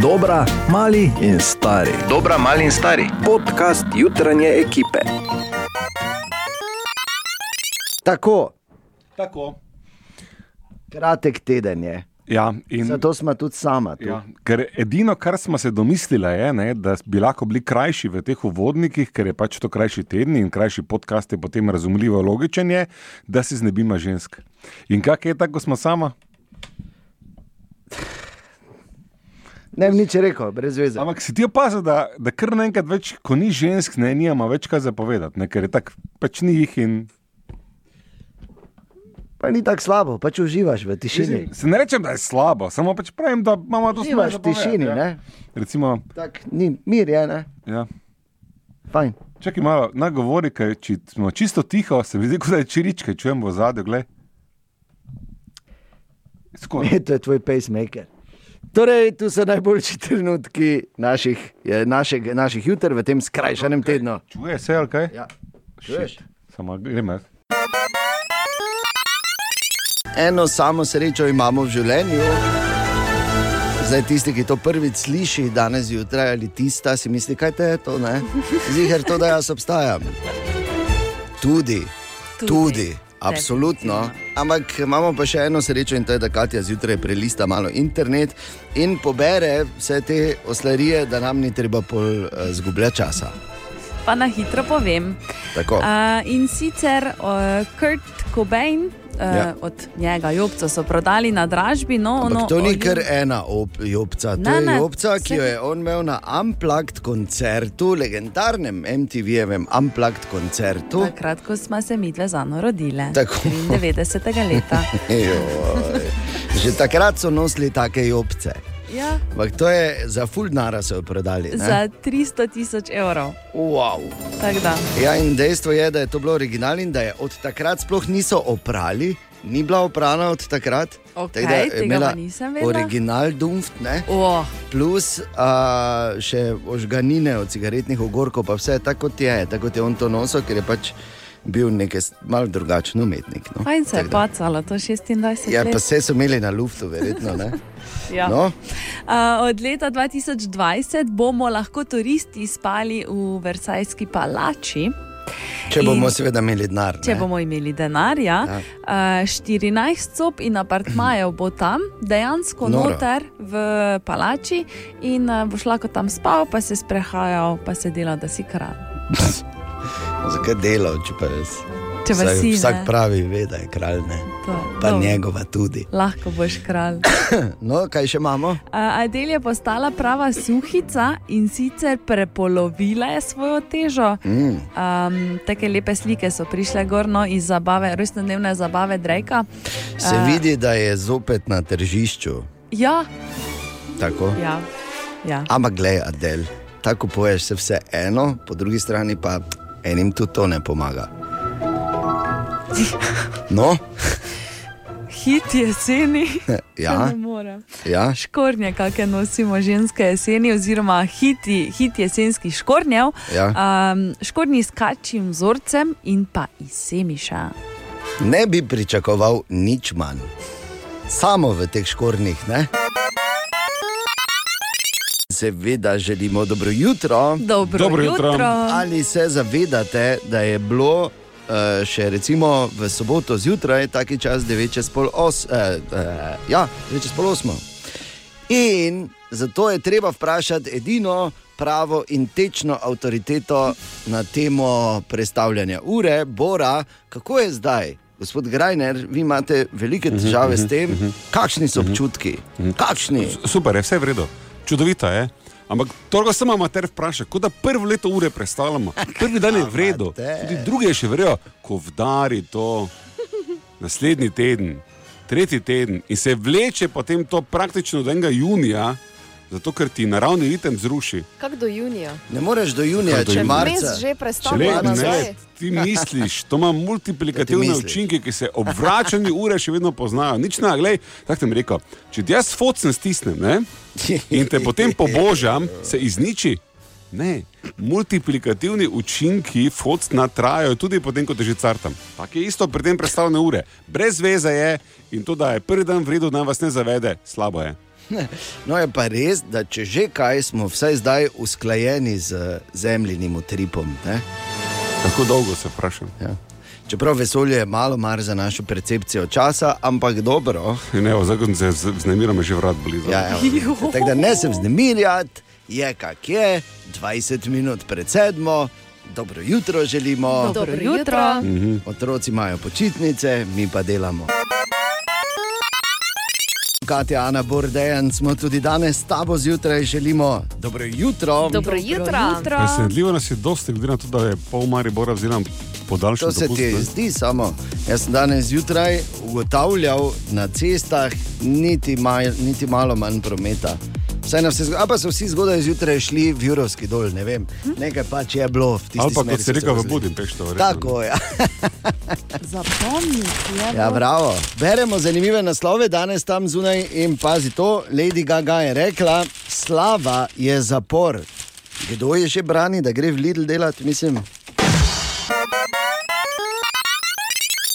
Dobra, mali in stari. Dobra, mali in stari. Podcast jutranje ekipe. Tako, Tako. kratek teden je. Ja, in, Zato smo tudi sama tu. ja, ker edino, kar smo se domislili, je, ne, da bi lahko bili krajši v teh uvodnikih, ker je pač to krajši teden in krajši podcast je potem razumljivo logičen, je, da se znebimo žensk. In kak je tako, ko smo sama? Ne bi nič rekel, brez veze. Ampak si ti opazil, da, da kar naenkrat več, ko ni žensk, ne imamo več kaj zapovedati, ne, ker je tako, pač ni jih in Pa ni tako slabo, pač uživaš v tišini. Se ne rečem, da je slabo, samo pač pravim, da imamo to Uživaš v tišini, ja. ne? Recimo, Tak, ni, mir je, ne? ja. Fajn. Čakaj malo, naj govori, ker če smo čisto tiho, se mi zdi, kot da je čiričke, čujem v zadju, gled. Skoraj. to je tvoj pacemaker. Torej, tu so najboljši trenutki naših, našeg, naših juter v tem skrajšanem tednu. Čuje se, ali kaj? Ja. Shit. Samo gremo. jaz. Eno samo srečo imamo v življenju. Zdaj, tisti, ki to prvič sliši danes zjutraj ali tista, si misli, kaj te je to, ne? Ziger to, da jaz obstajam. Tudi, tudi, tudi absolutno. Ampak imamo pa še eno srečo in to je, da Katja zjutraj prelista malo internet in pobere vse te oslarije, da nam ni treba pol uh, zgubljati časa. Pa na hitro povem. Tako. Uh, in sicer uh, Kurt Cobain, uh, Ja. od njega Jobca so prodali na dražbi. No, Ampak ono, to ni kar ena op, jopca, to Ne, je ne, jopca, ki vse- jo je on imel na Unplugged koncertu, legendarnem MTV-jevem Unplugged koncertu. Takrat, ko smo se midve zano rodile. Tako. 93. leta. Joj. Že takrat so nosili take jopce. Ja, Ampak to je za full nara so jo prodali. ne? za 300 tisoč evrov. Wow. Ja, in dejstvo je, da je to bilo originalno in da je od takrat sploh niso oprali, ni bila oprana od takrat. Okej, Tako da je imela. Original Dumft, ne? Oh, plus uh, še ožganine od cigaretnih ogorkov, pa vse tako kot je, tako kot je on to nosil, ker je pač bil nek malo drugačen umetnik. No. fajn se je pacalo, to 26 Ja, let. pa vse so imeli na luftu, verjetno. Ne? Ja. No, Uh, od leta 2020 bomo lahko turisti spali v Versajski palači. če bomo In- seveda imeli denar. Če ne. bomo imeli denarja, Ja. ja. 14 sob in apartmajev bo tam, dejansko Noro. noter v palači, in eh, boš lahko tam spal, pa se sprehajal, pa se delal, da si kralj. Zakaj delal, če pa res? Če pa Vsak, si, vsak ne? pravi, ve, da je kralj, ne. To, pa dobro. njegova tudi. Lahko boš kralj. No, kaj še imamo? Uh, Adel je postala prava suhica in sicer prepolovila je svojo težo. Mm. Um, Take lepe slike so prišle gorno iz zabave, rojstnodnevne zabave Drejka. Se A. vidi, da je zopet na tržišču. Ja, Tako. ja, ja. Ampak, gledaj, Adel, tako poješ se vse eno, po drugi strani pa enim tudi to ne pomaga. No, Hit jeseni. ja, ja. Škornje, kakšne nosimo ženske jeseni, oziroma hiti, hit jesenskih škornjev, Ja. um, škornji s kačjim vzorcem in pa iz semiša. ne bi pričakoval nič manj. Samo v teh škornjih, ne? Seveda želimo dobro jutro. Dobro, Dobro jutro. jutro. Ali se zavedate, da je bilo uh, še recimo v soboto zjutraj, taki čas 9 čez pol os, uh, uh, ja, 9 čez pol osmo. In zato je treba vprašati edino pravo in tečno avtoriteto na temo predstavljanja ure, Bora, kako je zdaj? Gospod Grajner, vi imate velike težave s tem, kakšni so občutki, kakšni. Super, je vse v redu, čudovito je. Ampak toliko sem amater vprašal, kot da prvo leto ure predstavljamo. Prvi dan je v redu, Amater. tudi drugi še verjajo, ko vdari to naslednji teden, tretji teden in se vleče potem to praktično do enega junija, zato ker ti naravni ritem zruši. Kako do junija? Ne moreš do junija, Kako do če junija? marca. Že ne, ti misliš, to ima multiplikativne misliš? učinke, ki se ob vračanju ure še vedno poznajo. Nič ne, glej, tako ti rekel. Če ti jaz focen stisnem ne, in te potem pobožam, se izniči. Ne, multiplikativni učinki focna trajajo tudi potem, ko te že cartam. Tako je isto pri tem predstavljanju ure. Brez veze je in to, da je prvi dan v redu, da vas ne zavede, slabo je. No, je pa res, da če že kaj, smo vsaj zdaj usklajeni z zemljinim utripom. Ne? Tako dolgo se vprašam. Ja. Čeprav vesolje je malo mar za našo percepcijo časa, ampak dobro. Ne, zakon se znemiram, že vrat blizu. Ja, evo, tako da ne se vznemirjati, je kak je, 20 minut pred sedmo. Dobro jutro želimo. Dobro jutro. Mhm. Otroci imajo počitnice, mi pa delamo. Katja, Ana Bordejan, smo tudi danes s tabo zjutraj, želimo dobro jutro. Dobro jutro. Presenetljivo nas je dosti, glede na to, da je pol Maribora vzela podaljšan To se dopust, ti ne. zdi samo. Jaz sem danes zjutraj ugotavljal na cestah niti, mal, niti malo manj prometa. Vsaj na vse zgodaj, pa so vsi zgodaj zjutraj šli v Jurovski dol, ne vem, nekaj pač je bilo v tisti Ali pa kot si rekel, v. Budimpešti. Tako, ja. Zapomniti je. ja, bravo. Beremo zanimive naslove danes tam zunaj in pazi to, Lady Gaga je rekla, slava je zapor. Kdo je že brani, da gre v Lidl delati, mislim.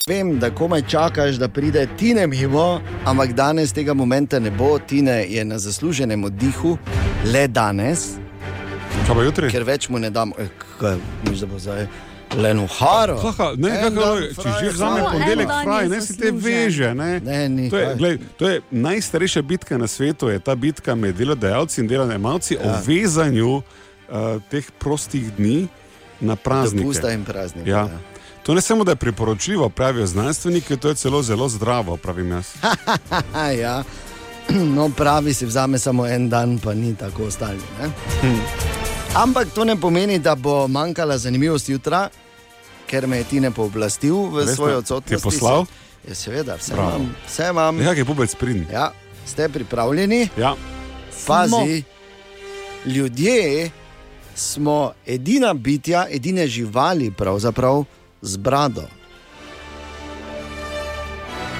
Vem, da komaj čakaš, da pride Tine mimo, ampak danes tega momenta ne bo. Tine je na zasluženem oddihu, le danes, Kaj pa jutri? ker več mu ne dam, eh, kaj misliš, da bo zdaj le nuharo. Haha, ne, kako, če že vzame ponedeljek, fraj, ne si te veže. Ne? Ne, ni, to, je, gled, to je najstarejša bitka na svetu, je ta bitka med delodajalci in delodajalci ja. o vezanju uh, teh prostih dni na praznike. Dopusta in praznike. Ja. Ja. To ne samo, da je priporočljivo, pravijo znanstveniki, to je celo zelo zdravo, pravim jaz. Ja. No, pravi si vzame samo en dan, pa ni tako ostali. ne? Ampak to ne pomeni, da bo manjkala zanimivost jutra, ker me je ti ne pooblastil v svojo ne? odsotnost. Je poslal? Ja, seveda, vse Bravo. imam. Vse imam. Ja, je pubec pridn. Ja, ste pripravljeni? Ja. Pazi, ljudje smo edina bitja, edine živali, pravzaprav z brado.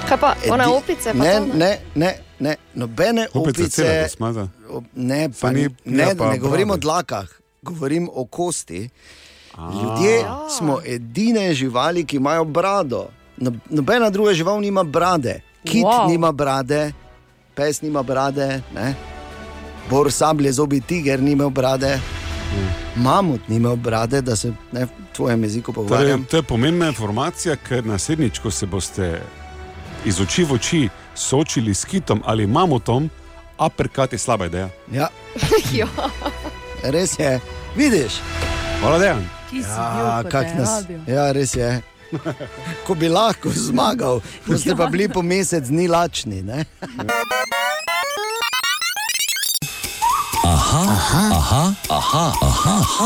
Kaj pa, one Edi- opice? Pa Ne, ne, ne, ne, nobene Opice cele opice. kosmata. O- Ne, pa, Pa ni- ne, ja, pa ne govorim o dlakah, govorim o kosti. Ljudje smo edine živali, ki imajo brado. No, nobena druga žival nima brade. Kit Wow. nima brade, pes nima brade, ne? bor sablje zobi tiger nima brade. Mamut nima brade, da se ne, v tvojem jeziku Torej, pogovarjam. to je pomembna informacija, ker naslednjič, ko se boste iz oči v oči soočili s kitom ali mamutom, aperkat je slaba ideja. Ja, Ja. res je. Vidiš? Hvala, dejan. Ki si Ja, bil, ko kak nas, vabil. ja, res je. Ko bi lahko zmagal, boste pa bili po mesec dni lačni. Ne?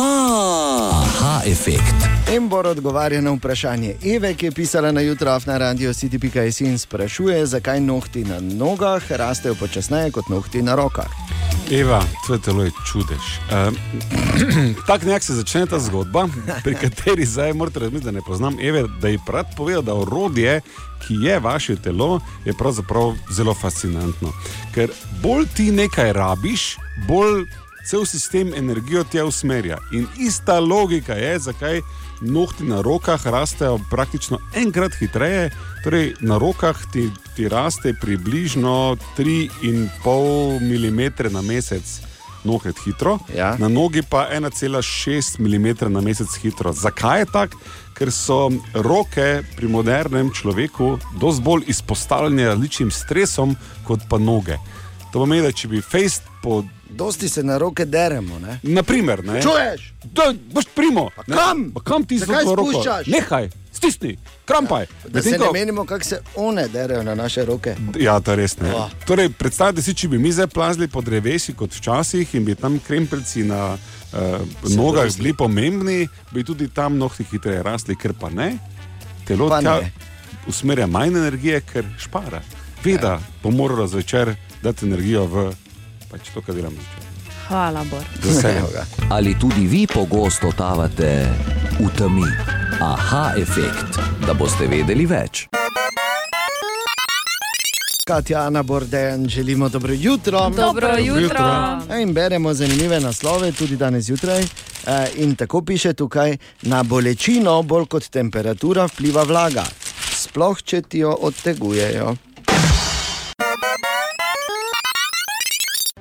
Aha, efekt. Embor odgovarja na vprašanje Eve, ki je pisala na jutro na radio City.js in sprašuje, zakaj nohti na nogah rastejo počasneje kot nohti na rokah. Eva, tvoje telo je čudež. Um, Tako nekako se začne ta zgodba, pri kateri zdaj morate razumeti, da ne poznam Eve, da ji rad povedal, da orodje, ki je vaše telo, je pravzaprav zelo fascinantno. Ker bolj ti nekaj rabiš, bolj cel sistem energijo tja usmerja. In ista logika je, zakaj nohti na rokah rastejo praktično enkrat hitreje. Torej, na rokah ti, ti raste približno 3,5 mm na mesec. Nohtet hitro, Ja. na nogi pa 1,6 mm na mesec hitro. Zakaj je tako? Ker so roke pri modernem človeku dosti bolj izpostavljene različnim stresom kot pa noge. To pomeni, da če bi fejst po Dosti se na roke deremo. Ne? Naprimer, ne. Čuješ? Da, boš primo. Pa kam? Pa kam ti zelo roko? Nehaj, stisni, krampaj. Da se Medtem ne ko- menimo, kako se one derejo na naše roke. Ja, to res ne. Oh. Torej, predstavljajte si, če bi mi zdaj plazili po drevesi kot včasih in bi tam krempelci na uh, nogah rasli. bili pomembni, bi tudi tam nohti hitreje rasli, ker pa ne. Telo Pa tja ne. usmerja manj energije, ker špara. Ve, da bo moralo zvečer dati energijo v pač to, kar delamo zvečer. Hvala, Bor. Z veseljem. Evo ga. Ali tudi vi pogosto tavate v temi? Aha, efekt, da boste vedeli več. Katja, Ana Borden, želimo dobro jutro. Dobro jutro. jutro. In beremo zanimive naslove tudi danes zjutraj. Eh, In tako piše tukaj: na bolečino, bolj kot temperatura, vpliva vlaga, sploh če ti jo odtegujejo.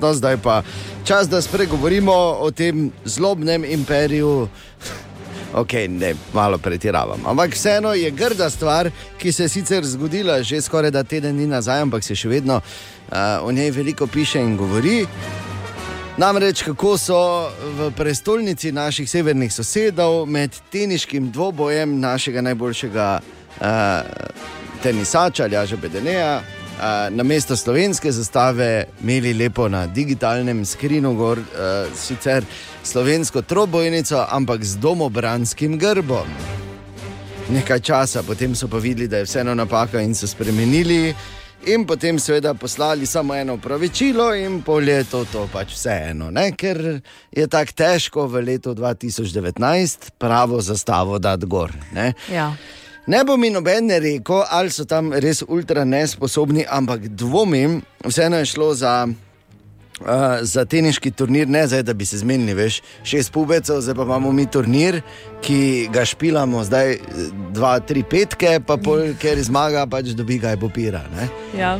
No, zdaj pa čas, da spregovorimo o tem zlobnem imperiju. Ok, ne, malo pretiravam. Ampak vseeno je grda stvar, ki se je sicer zgodila že skoraj da teden dni nazaj, ampak se še vedno uh, o njej veliko piše in govori. Namreč, kako so v prestolnici naših severnih sosedov med teniškim dvobojem našega najboljšega uh, tenisača, Ljaža Bedeneja, na mesto slovenske zastave imeli lepo na digitalnem skrinu, gor, uh, sicer slovensko trobojnico, ampak z domobranskim grbom. Nekaj časa, potem so pa videli, da je vseeno napaka in so spremenili. In potem, seveda, poslali samo eno pravičilo, in pol je to, to pač vseeno, ne? ker je tako težko v letu 2019 pravo zastavo dati gor. Ja. Ne bo mi noben rekel, ali so tam res ultra nesposobni, ampak dvomim, vseeno je šlo za. Uh, za teniški turnir, ne zdaj, da bi se zmenili, veš, šest pubecev, zdaj pa imamo mi turnir, ki ga špilamo zdaj dva, tri petke, pa pol, ker zmaga, pač dobi ga je popira. Ne? Ja.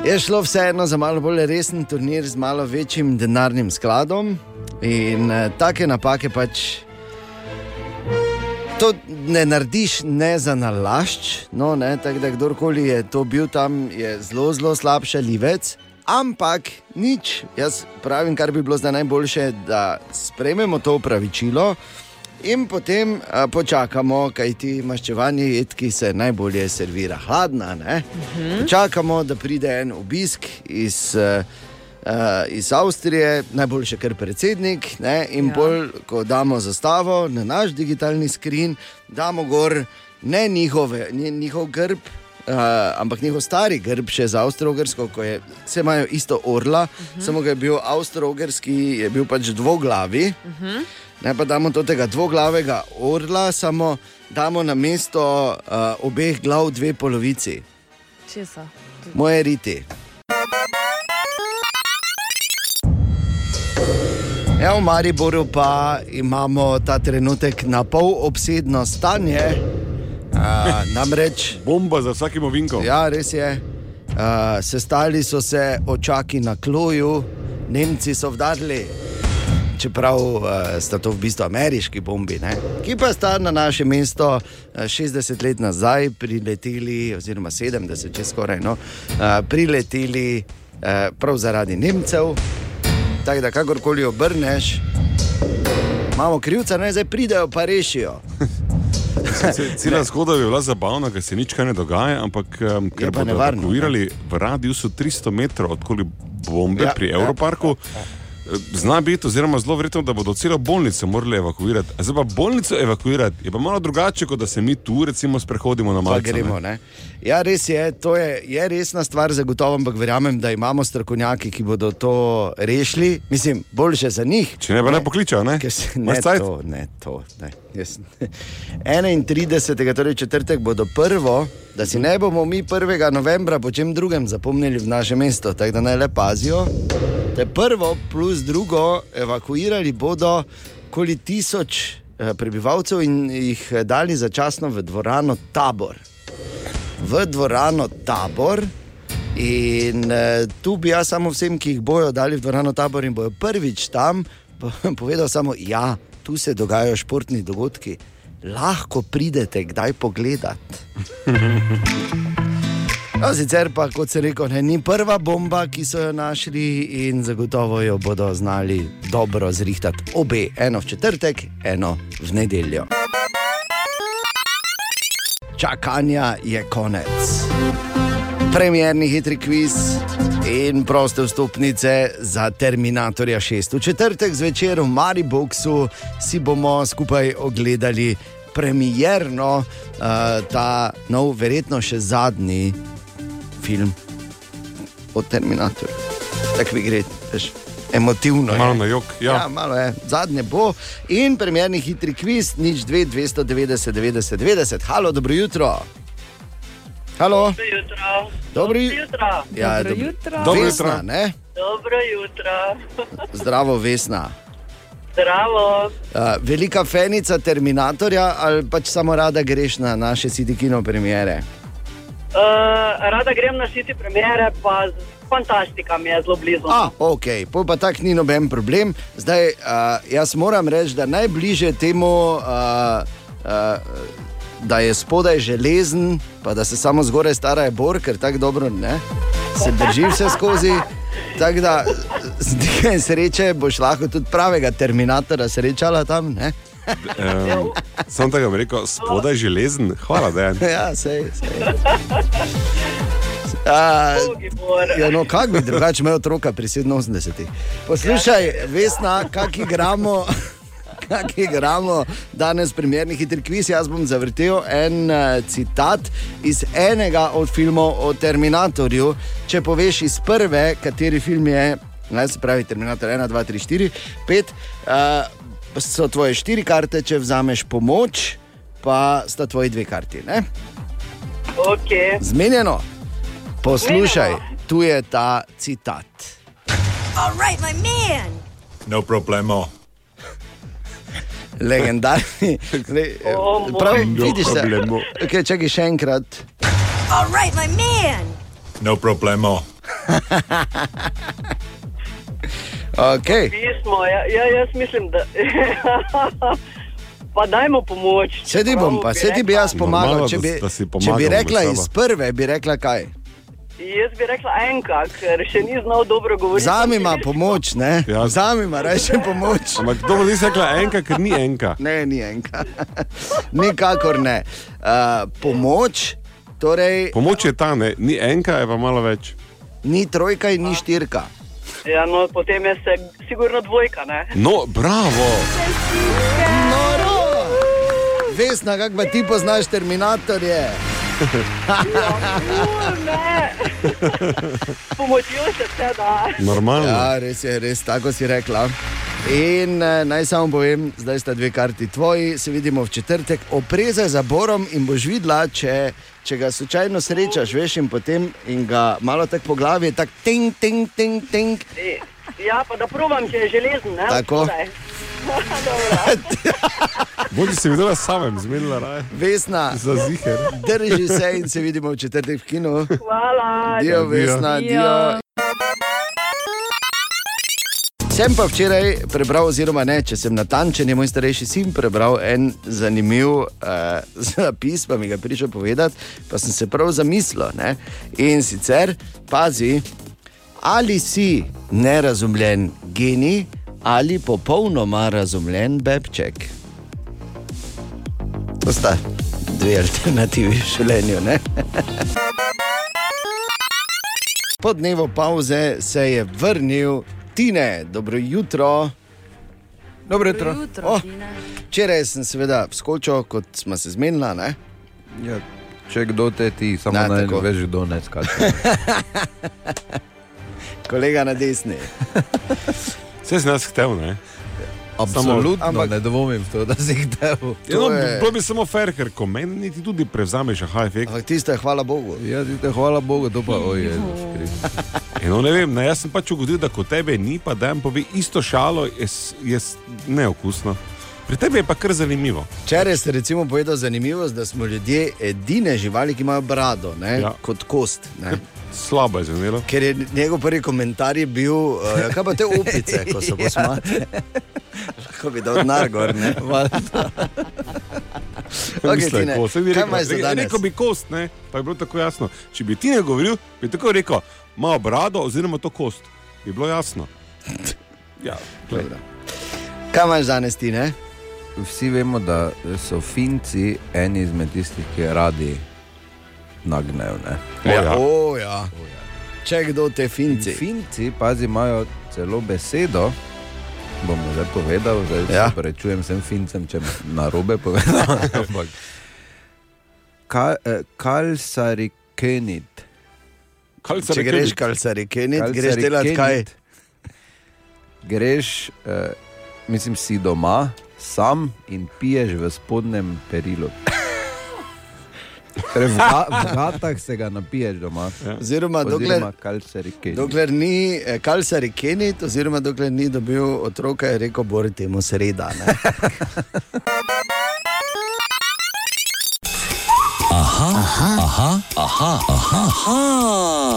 Je šlo vseeno za malo bolj resen turnir z malo večjim denarnim skladom in uh, take napake pač. To ne narediš ne za nalašč, no, ne, tako da kdorkoli je to bil tam, je zelo, zelo slab šalivec. Ampak nič, jaz pravim, kar bi bilo zdaj najboljše, da sprejmemo to upravičilo in potem a, počakamo, kaj ti maščevanje jed, ki se najbolje servira hladna. Uh -huh. Počakamo, da pride en obisk iz. Uh, Uh, iz Avstrije, najboljši kar predsednik, ne? in ja. bolj, ko damo zastavo na naš digitalni skrin, damo gor ne njihove, njihov grb, uh, ampak njihov stari grb, še za Avstralsko, ko je, vse imajo isto orla, uh -huh. samo ga je bil Avstralski, je bil pač dvoglavi. Uh -huh. Ne pa damo to tega dvoglavega orla, samo damo na mesto uh, obeh glav dve polovici. Česa? Moje riti. Ja, v Mariboru pa imamo ta trenutek na pol obsedno stanje. Uh, namreč, Bomba za vsakim ovinkom. ja, res je. Uh, sestali so se očaki na kloju, Nemci so vdarili, čeprav uh, sta to v bistvu ameriški bombi, ne? ki pa sta na naše mesto uh, 60 let nazaj prileteli, oziroma 70, če skoraj no, uh, prileteli uh, prav zaradi Nemcev. Tako da, kakorkoli obrneš, imamo krivca, naj zdaj pridejo pa rešijo. Ce- Cela zgodba je bila zabavna, ker se nič kaj ne dogaja, ampak um, ker bodo nevarno, evakuirali v radiusu 300 metrov odkoli bombe Ja, ja, pri ja, Evroparku. Ja, ja. Zna biti, oziroma zelo verjetno, da bodo celo bolnico morali evakuirati. A Zdaj pa bolnico evakuirati je pa malo drugače, kot da se mi tu recimo sprehodimo na Malce. gremo. Ne? Ja, res je, to je, je resna stvar, zagotovo, ampak verjamem, da imamo strokovnjaki, ki bodo to rešili. Mislim, boljše za njih. Če ne, pa ne pokličejo, ne? Ker se- Ne, to, ne, to. Ne. Jaz, 31. torej četrtek bodo prvo, da si ne bomo mi 1. novembra po čem drugem zapomnili v naše mesto, tako da naj le pazijo. To je prvo, plus drugo, evakuirali bodo okoli tisoč eh, prebivalcev in jih eh, dali začasno v dvorano Tabor. V dvorano Tabor. In eh, tu bi jaz samo vsem, ki jih bojo dali v dvorano Tabor in bojo prvič tam, po- povedal samo, da ja, tu se dogajajo športni dogodki. Lahko pridete kdaj pogledat. No, sicer pa, kot se ne, ni prva bomba, ki so jo našli in zagotovo jo bodo znali dobro zrihtati. Obe, eno v četrtek, eno v nedeljo. Čakanja je konec. Premjerni hitri kviz in proste vstopnice za Terminatorja 6. V četrtek zvečer v Mariboku si bomo skupaj ogledali premjerno uh, ta nov, verjetno še zadnji film o Terminatorju. Tako mi gre, veš, emotivno. je. Malo na jok. Ja, Ja. malo je, zadnje bo. In premjerni hitri kviz, nič 2, 290, 90, 90. Halo, dobro jutro. Halo, Dobro jutro. dobro Dobro jutro. Ja, Dobro dob- jutro. Dobro Vesna, jutro. ne? Dobro jutro. Zdravo, Vesna. Zdravo. Uh, velika fenica Terminatorja ali pač samo rada greš na naše CD kino premiere? Uh, rada grem na City premiere, pa fantastika mi je zelo blizu. A, ok, pol pa tak ni noben problem. Zdaj, uh, jaz moram reči, da najbližje temu, uh, uh, da je spodaj železen, pa da se samo zgoraj stara je bor, ker tako dobro ne, se drži vse skozi. Tako da z nekaj sreče boš lahko tudi pravega terminatora srečala tam. Ne? Um, Sam bi rekel, spodaj železen, hvala, da je. Ja, sej, sej. A. Ja, no, kako bi drugače imel otroka pri 87? Poslušaj, Vesna, kak igramo. Kak igramo danes, primerni hitri kviz. Jaz bom zavrtel en uh, citat iz enega od filmov o Terminatorju. Če poveš iz prve, kateri film je, naj se pravi Terminator 1, 2, 3, 4, 5, uh, so tvoje štiri karte, če vzameš pomoč, pa sta tvoji dve karti. Ne? Okay. Zmenjeno. Poslušaj, tu je ta citat. All right, my man. No problemo. Legendarni. Le, O, moj. prav, No vidiš, se. problemo. Okay, čakaj še enkrat. All right, my man. No problemo. Okay. Pismo, ja, ja, jaz mislim, da. pa dajmo pomoč. Se ti bom, pa se ti bi jaz pomagal. Če bi, si če bi rekla iz prve, bi rekla kaj. Jaz bi rekla enka, ker še ni znal dobro govoriti. Vzamima pomoč, ne? Ja. Vzamima, reče pomoč. Ampak to bo zdaj rekla enka, ker ni enka. Ne, ni enka. Nikakor ne. Uh, pomoč, torej Pomoč je ta, ne? ni enka, je pa malo več. ni trojka in ni štirka. Ja, no, potem je se sigurno dvojka, ne? No, bravo! Noro! Vesna, kako ti poznaš terminatorje? Pomočjo se vse da. Normalno. Ja, res je, res tako si rekla. In eh, naj samo povem, zdaj sta dve karti tvoji, se vidimo v četrtek, oprezaj za borom in boš videla, če, če ga slučajno srečaš, veš, in potem in ga malo tako po glavi, tako ting, ting, ting, ting. Ja, pa da provam, če je železen, ne? Tako. Spodaj. Bodi si videla samem, zmenila raje. Vesna, drži se in se vidimo v četrtek v kinu. Hvala. Dio, Vesna, dio. Sem pa včeraj prebral, oziroma ne, če sem natančen, je moj starejši sin prebral en zanimiv uh, zapis, pa mi ga prišel povedati, pa sem se prav zamislil. Ne? In sicer, pazi, ali si nerazumljen genij ali popolnoma razumljen bebček. To sta dve alternativi v življenju. ne? Po dnevu pauze se je vrnil Tine, dobro jutro. Dobro jutro. Jutro, Oh, včeraj sem seveda skočil, kot smo se zmenili. Ne? Ja, če kdo te ti, samo Ne, naj tako. veš, kdo ne skače. Kolega na desni. Vse si nas htel, ne? Absolutno, ampak- ne dvomim v to, da si jih del. Ja, no, je- bilo bi samo fair, ker ko meni niti tudi prevzameš aha efekt. Ampak tiste, hvala Bogu. Ja, ti te hvala Bogu, to pa oj, Jezus Kristus. Ja, no, ne vem, ne, jaz sem pač ugotovil, da ko tebe ni, pa da jim pove isto šalo, je, je neokusno. Pri tebi je pa kar zanimivo. Včeraj ste recimo povedali zanimivost, da smo ljudje edine živali, ki imajo brado, ne, Ja. kot kost. Ne. Slabo je zvenelo. Ker je njegov prvi komentar je bil, uh, ja, kaj pa te opice, ko so posmate. Lahko bi dal denar gor, ne? Okay, Mislim, ko, saj bi rekel, imaš za re- danes? Rekel bi kost, ne? pa je bilo tako jasno. Če bi ti ne govoril, bi tako rekel, ima brado oziroma to kost. Bi bilo jasno. Ja. Dobro. Kaj imaš danes ti, ne? Vsi vemo, da so Finci eni izmed tistih, ki radi nagnejo. ne. O, ja. O, ja. Če kdo te In finci. Finci, pazi, imajo celo besedo. Bom zdaj povedal, zdaj Ja. ja. se prečujem vsem Fincem, če na robe povedal. Ampak, Kal, eh, kalsarikenit. Kalcar Če je greš kebit. kalcari kenit, greš delati kaj? Greš, eh, mislim, si doma, sam in piješ v spodnjem perilu. Torej, v, ga, v gatah se ga napiješ doma. Oziroma, dokler, Oziroma, kalsarikenit. dokler ni eh, kalcari kenit, oziroma dokler ni dobil otroka, je rekel, bori temu sreda. Ne? Aha, aha, aha, aha, aha, aha,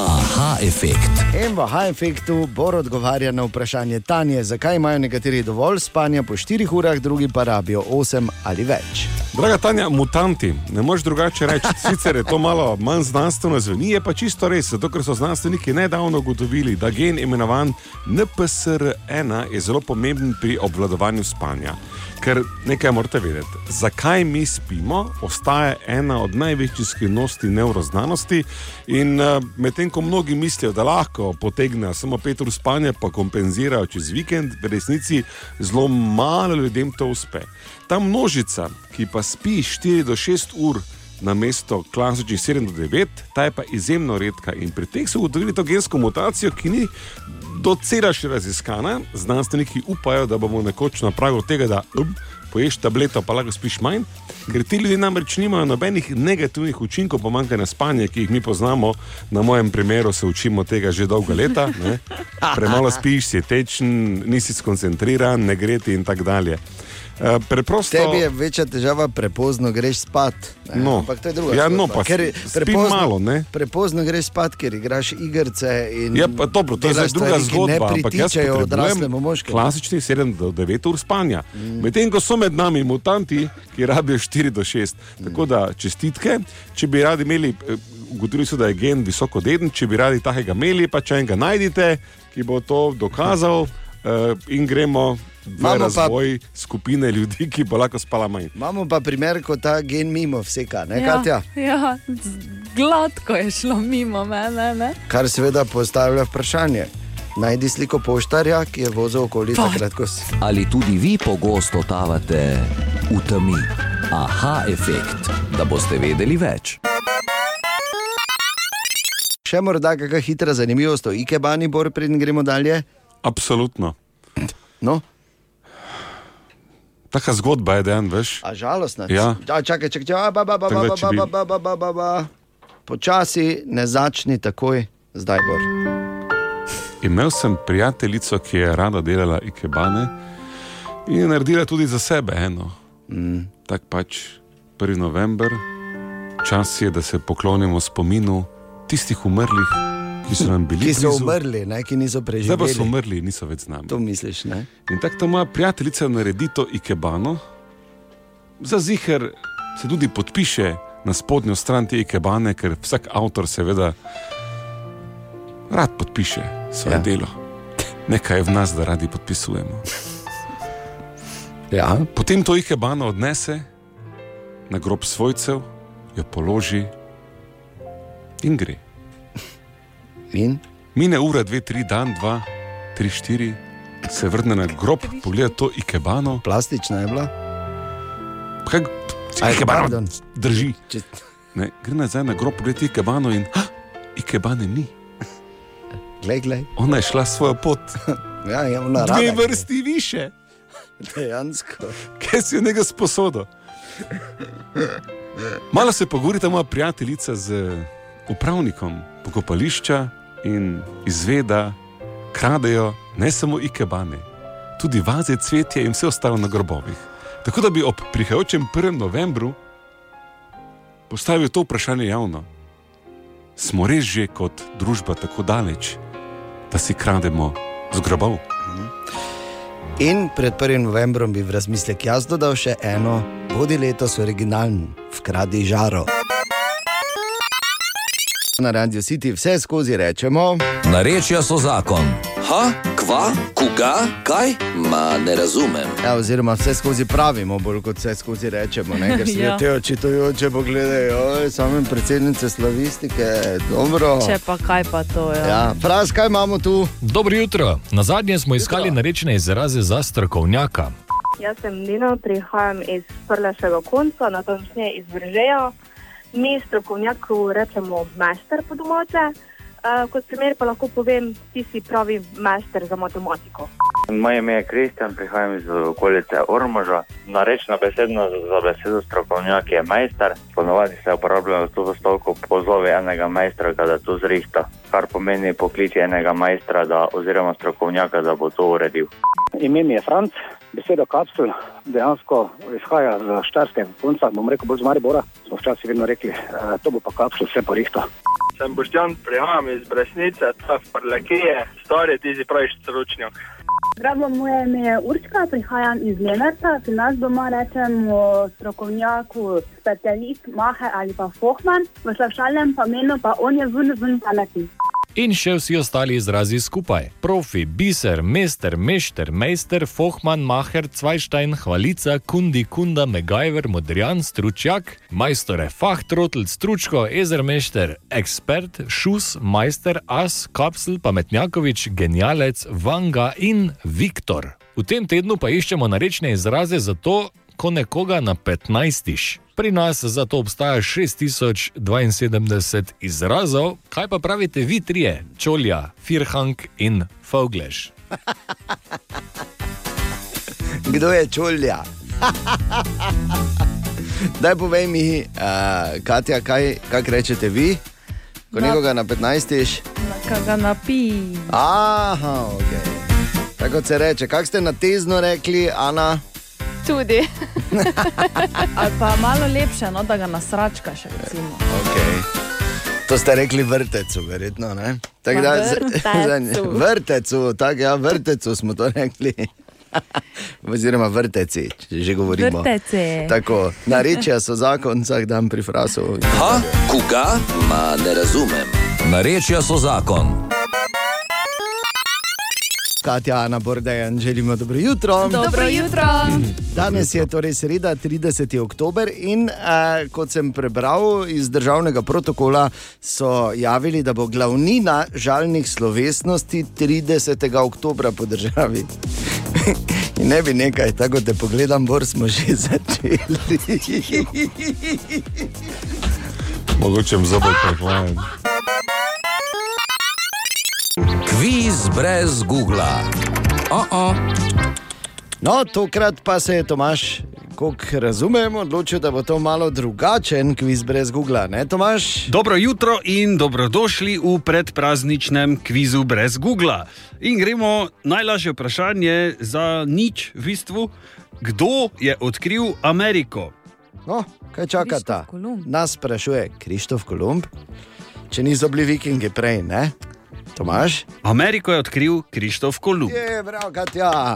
aha efekt. In v H-efektu Bor odgovarja na vprašanje Tanje, zakaj imajo nekateri dovolj spanja po 4 urah, drugi pa rabijo 8 ali več. Draga Tanja, mutanti, ne moreš drugače reči. Sicer je to malo manj znanstveno zveni, je pa čisto res, zato ker so znanstveniki nedavno ugotovili, da gen imenovan NPSR1 je zelo pomemben pri obvladovanju spanja. Ker nekaj morate vedeti, zakaj mi spimo, ostaja ena od največjih skrivnosti neuroznanosti. In uh, medtem ko mnogi mislijo, da lahko potegnejo samo pet ur spanja, pa kompenzirajo čez vikend, v resnici zelo malo ljudem to uspe. Ta množica, ki pa spi 4 do 6 ur na mesto klasičnih 7 do 9, ta je pa izjemno redka. In pri teh so ugotovili to gensko mutacijo, ki ni docela še raziskana. Znanstveniki upajo, da bomo nekoč na pragu tega, da um, poješ tableto, pa lahko spiš manj. Ker ti ljudje namreč nimajo nobenih negativnih učinkov pomankanja spanja, ki jih mi poznamo. Na mojem primeru se učimo tega že dolga leta. Ne? Premalo spiš, si tečen, nisi skoncentriran, ne gre ti in tako dalje. Eh, Preprosto. Tebi je večja težava, prepozno greš spat. ne. No. Ampak to je druga Ja, no, pa Ker spim malo, ne? Prepozno greš spat, ker igraš igrice. Ja, pa dobro, to je zdaj druga zgodba. Ampak jaz odraslemu moškemu. Klasičnih 7 do 9 ur spanja. Mm. Medtem ko so med nami mutanti, ki rabijo 4 do 6. Mm. Tako da čestitke, če bi radi imeli. eh, Ugotovili so, da je gen visoko deden, če bi radi takega imeli, pa če enega najdete, ki bo to dokazal, uh, in gremo Imamo pa- razvoj pa... skupine ljudi, ki bo lahko spala manj. Imamo pa primer, ko ta gen mimo vseka, ne Katja? ja, gladko je šlo mimo mene. Ne? Kar seveda postavlja vprašanje. Najdi sliko poštarja, ki je vozil okoli takrat, ko si. Ali tudi vi pogosto totavate v temi? Aha efekt, da boste vedeli več. Še morda kakšna hitra zanimivost o Ikebani, Bor, preden gremo dalje? Absolutno. No, Taka zgodba je dejan, veš. a žalostna. Ja. A, čakaj, čakaj, čakaj, a, ba, ba, ba, Tako ba, da, ba, če bi- ba, ba, ba, ba, ba, ba. Počasi, ne začni takoj, zdaj Bor. Imel sem prijateljico, ki je rada delala ikebane in je naredila tudi za sebe eno. Mm. Tako pač 1. november, čas je, da se poklonimo spominu tistih umrlih, ki so nam bili Ki so blizu. umrli, ne, ki niso Zdaj pa so preživeli. umrli, niso več z nami. To misliš, ne? In tako ta moja prijateljica naredi to ikebano, za ziger se tudi podpiše na spodnjo stran te ikebane, ker vsak avtor seveda rad podpiše svoje ja. delo. Nekaj je v nas, da radi podpisujemo. Ja. Potem to ikebano odnese na grob svojcev, jo položi in gre. In? Mine ura, dve, tri, dan, dva, tri, štiri, se vrne na grob, pogleda to ikebano. Plastična je bila. Kaj, Aj, ikebano pardon. drži. Ne, gre nazaj na grob, pogleda ikebano in ha, ikebane ni. Glej, glej. Ona je šla svojo pot. Ja, je ona Dve rada. vrsti više, Dejansko. kaj si jo nekaj sposodo. Malo se pogovorita moja prijateljica z upravnikom pokopališča in izve, da kradejo ne samo ikebane, tudi vaze, cvetje in vse ostalo na grobovih. Tako da bi ob prihajajočem 1. novembru postavil to vprašanje javno. Smo res že kot družba tako daleč, da si krademo z grobov? In pred 1. novembrom bi v razmislek jaz dodal še eno, bodi letos originalen, vkradi žaro. Na Radio City vse skozi rečemo. Narečja so zakon. Ha, kva, koga, kaj? Ma ne razumem. Ja, oziroma, vse skozi pravimo, bolj kot vse skozi rečemo. Ne? Ker se Ja. ja. te očitajoče pogledajo, same predsednice slavistike, dobro. Če pa kaj pa to je. Ja, Fras, kaj imamo tu? Dobro jutro. Na zadnje smo iskali narečne izraze za strokovnjaka. Jaz sem Nina, prihajam iz Prleškega konca, natančneje iz Vržeja. Mi strokovnjaku rečemo majster po domače. Uh, kot primer pa lahko povem, ti si pravi majster za matematiko. Moje ime je Kristjan, prihajam iz okolice Ormoža. Narečna besedna za besedo strokovnjak je majster. Ponovadi se uporablja v to stavko pozove enega majstra, da to zrihta. Kar pomeni pokliči enega majstra da, oziroma strokovnjaka, da bo to uredil. Ime mi je Franc, Beseda kapsul dejansko izhaja z štarskega konca, bom rekel bolj z Maribora. Smo včasih vedno rekli, eh, to bo pa kapsul, vse pa rihta. Sem Boštjan, prihajam iz Bresnice, ta Prlekije, stari ti si praviš stručnjak. Zdravo, moje ime je Urška, prihajam iz Lenarta. Pri nas doma rečemo strokovnjaku specialist, mahe ali pa fohman, v slavšalnem pomenu pa on je ven, ven pametni. In še vsi ostali izrazi skupaj: profi, biser, mester, mešter, mejster, fohman, maher, cvajštajn, hvalica, kundi, kunda, megajver, modrjan, stručjak, majstore, fahtrotl, stručko, ezermešter, ekspert, šus, majster, as, kapsel, pametnjakovič, genialec, vanga in Viktor. V tem tednu pa iščemo narečne izraze za to, ko nekoga na 15. Pri nas zato obstaja 6072 izrazov, kaj pa pravite vi trije, čolja, firhank in foglež. Kdo je čulja? Daj povej mi, uh, Katja, kaj, kaj rečete vi, ko Na- nekoga na 15. Kaj ga napi? Aha, ok. Tako se reče, kak ste na tezno rekli, Ana? Tudi. Ali pa malo lepše, no, da ga nasračkaš. recimo. Okay. To ste rekli vrtecu, verjetno. ne? Tako da- Vrtecu. vrtecu, tako ja, vrtecu smo to rekli. Oziroma vrteci, če že govorimo. Vrteci. Tako, narečja so zakon, vsak dan pri frasu. Ha, koga? Ma ne razumem. Narečja so zakon. Katja, Ana Bordejan, želimo dobro jutro. Dobro jutro. Danes je torej sreda, 30. oktober in eh, kot sem prebral iz državnega protokola, so javili, da bo glavnina žalnih slovesnosti 30. oktobra po državi. In ne bi nekaj, tako te pogledam, bor smo že začeli. Mogoče jim zobel prehvajen. Kviz brez Google. Oh -oh. No, tokrat pa se je Tomaš, kot razumem, odločil, da bo to malo drugačen kviz brez Google, ne Tomaš? Dobro jutro in dobrodošli v predprazničnem kvizu brez Google. In gremo najlažje vprašanje za nič, v bistvu, kdo je odkril Ameriko? No, kaj čakata? Nas sprašuje Krištof Kolumb, če niso bili vikingi prej, ne? Tomaš? Ameriko je odkril Krištof Kolumb. Je, prav, Katja.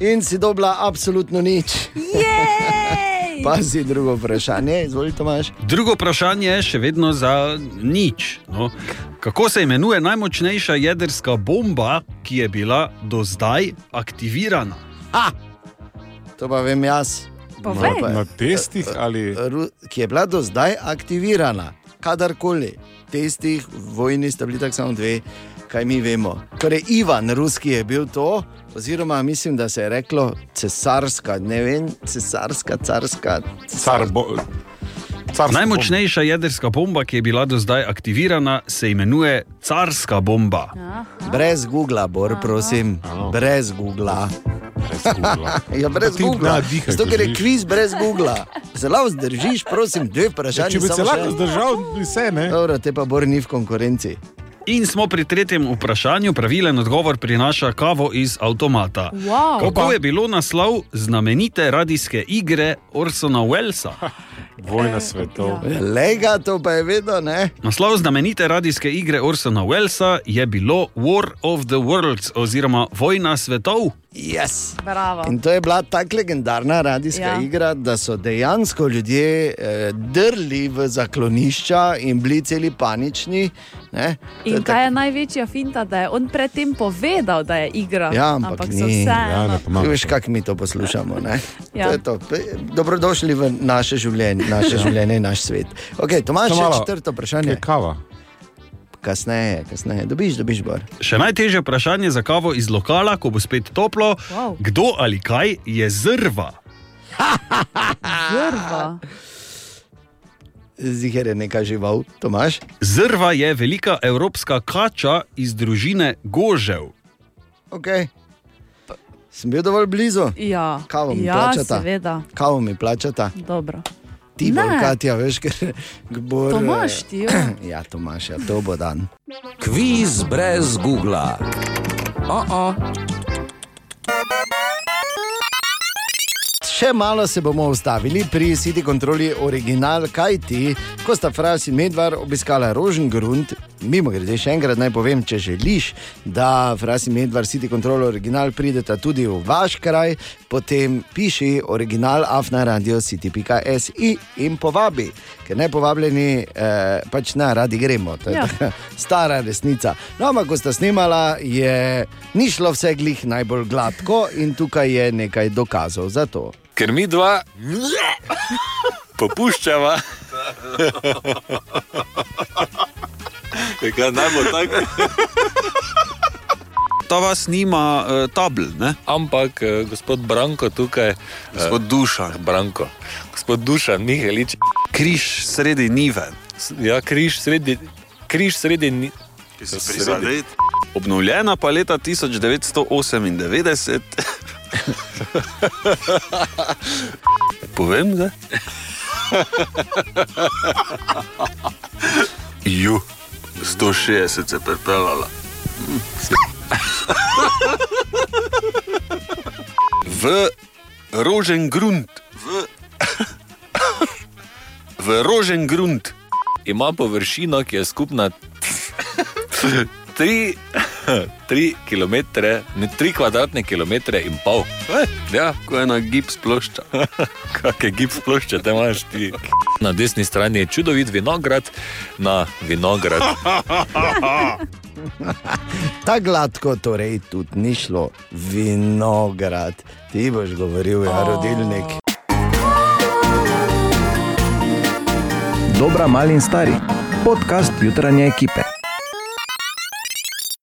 In si dobila absolutno nič. Pazi drugo vprašanje, izvoli Tomaš. Drugo vprašanje je še vedno za nič. No. Kako se imenuje najmočnejša jedrska bomba, ki je bila do zdaj aktivirana? Ha! To pa vem jaz. Povej. No, Na testih ali- Ki je bila do zdaj aktivirana, kadarkoli. Testih, vojni sta bili tako samo dve, kaj mi vemo. Torej, Ivan, ruski je bil to, oziroma mislim, da se je reklo cesarska, ne vem, cesarska, carska. Car bo, Najmočnejša jedrska bomba, ki je bila do zdaj aktivirana, se imenuje carska bomba. Brez Google, Bor, prosim, brez Google. Ja, brez Google. ne dihaj, Zato, ko ker je kviz brez Google. Zelo vzdržiš, prosim, dve vprašanje. Ja, če bi se lahko še. zdržal, bi se ne. Dobro, te pa Bor ni v konkurenci. In smo pri tretjem vprašanju. Pravilen odgovor prinaša kavo iz avtomata. Wow. Kako je bilo naslov znamenite radijske igre Orsona Wellsa? Vojna svetov. Lega, to pa je vedno, ne? Naslov znamenite radijske igre Orsona Wellsa je bilo War of the Worlds oziroma Vojna svetov. Yes. Bravo. In to je bila tako legendarna radijska Ja. ja. igra, da so dejansko ljudje eh, drli v zaklonišča in bili celi panični. Ne? In kaj je največja finta, da je on predtem povedal, da je igra? Ja, ampak, so ni. vseeno. Ti Veš, kako mi to poslušamo. Ne? Ja. To je to. Dobrodošli v naše življenje, naše življenje in naš svet. Okay, Tomaš, še četrto vprašanje. Je kava. Kasneje, kasneje. Dobiš, dobiš, bar. Še najtežje vprašanje za kavo iz lokala, ko bo spet toplo. Wow. Kdo ali kaj je zrva? Zrva. Ziger je neka žival, Tomaš. Zrva je velika evropska kača iz družine gožev. Okay. Sem bil dovolj blizu. Ja, Kavo mi ja plačata. seveda. Kavo mi plačata. Dobro. Ti bolj, Katja, veš, ker gbor. Tomaž, ti, ja. ja, Tomaš, ja, to bo dan. Kviz brez Google. Oh -oh. Še malo se bomo ustavili pri City Controli original, kaj ti, ko sta Fras in Medvar obiskala Rožengrund. Mimo grede, še enkrat naj povem, če želiš, da Fras in Medvar City Control original prideta tudi v vaš kraj, potem piši original afna radio city.si in povabi, ker ne povabljeni, eh, pač na radi gremo. To je Ja. stara resnica. No, ampak ko sta snimala, je ni šlo vse glih najbolj gladko in tukaj je nekaj dokazov za to. Ker mi dva popuščava. Kaj naj bo tako? Ta vas nima uh, tabl, ne? Ampak eh, gospod Branko tukaj. Gospod Dušan. Branko. Gospod Dušan, Mihelič. Križ sredi nive. Ja, križ sredi. Križ sredi ni. Prizadet. Obnovljena pa leta 1998. Povem, da? Ju, 160 se je pripeljala. V Rožengrund. V, v Rožengrund. Ima površino, ki je skupna 3, 3 km, ne 3 kvadratne km in pol. Ja, ko je na gips plošča. Kak je gips plošča, te imaš ti. Na desni strani je čudovit vinograd, na vinograd. Tako gladko torej tudi ni šlo, vinograd. Ti boš govoril, ja, rodilnik. Dobra, mali in stari. Podcast jutranje ekipe.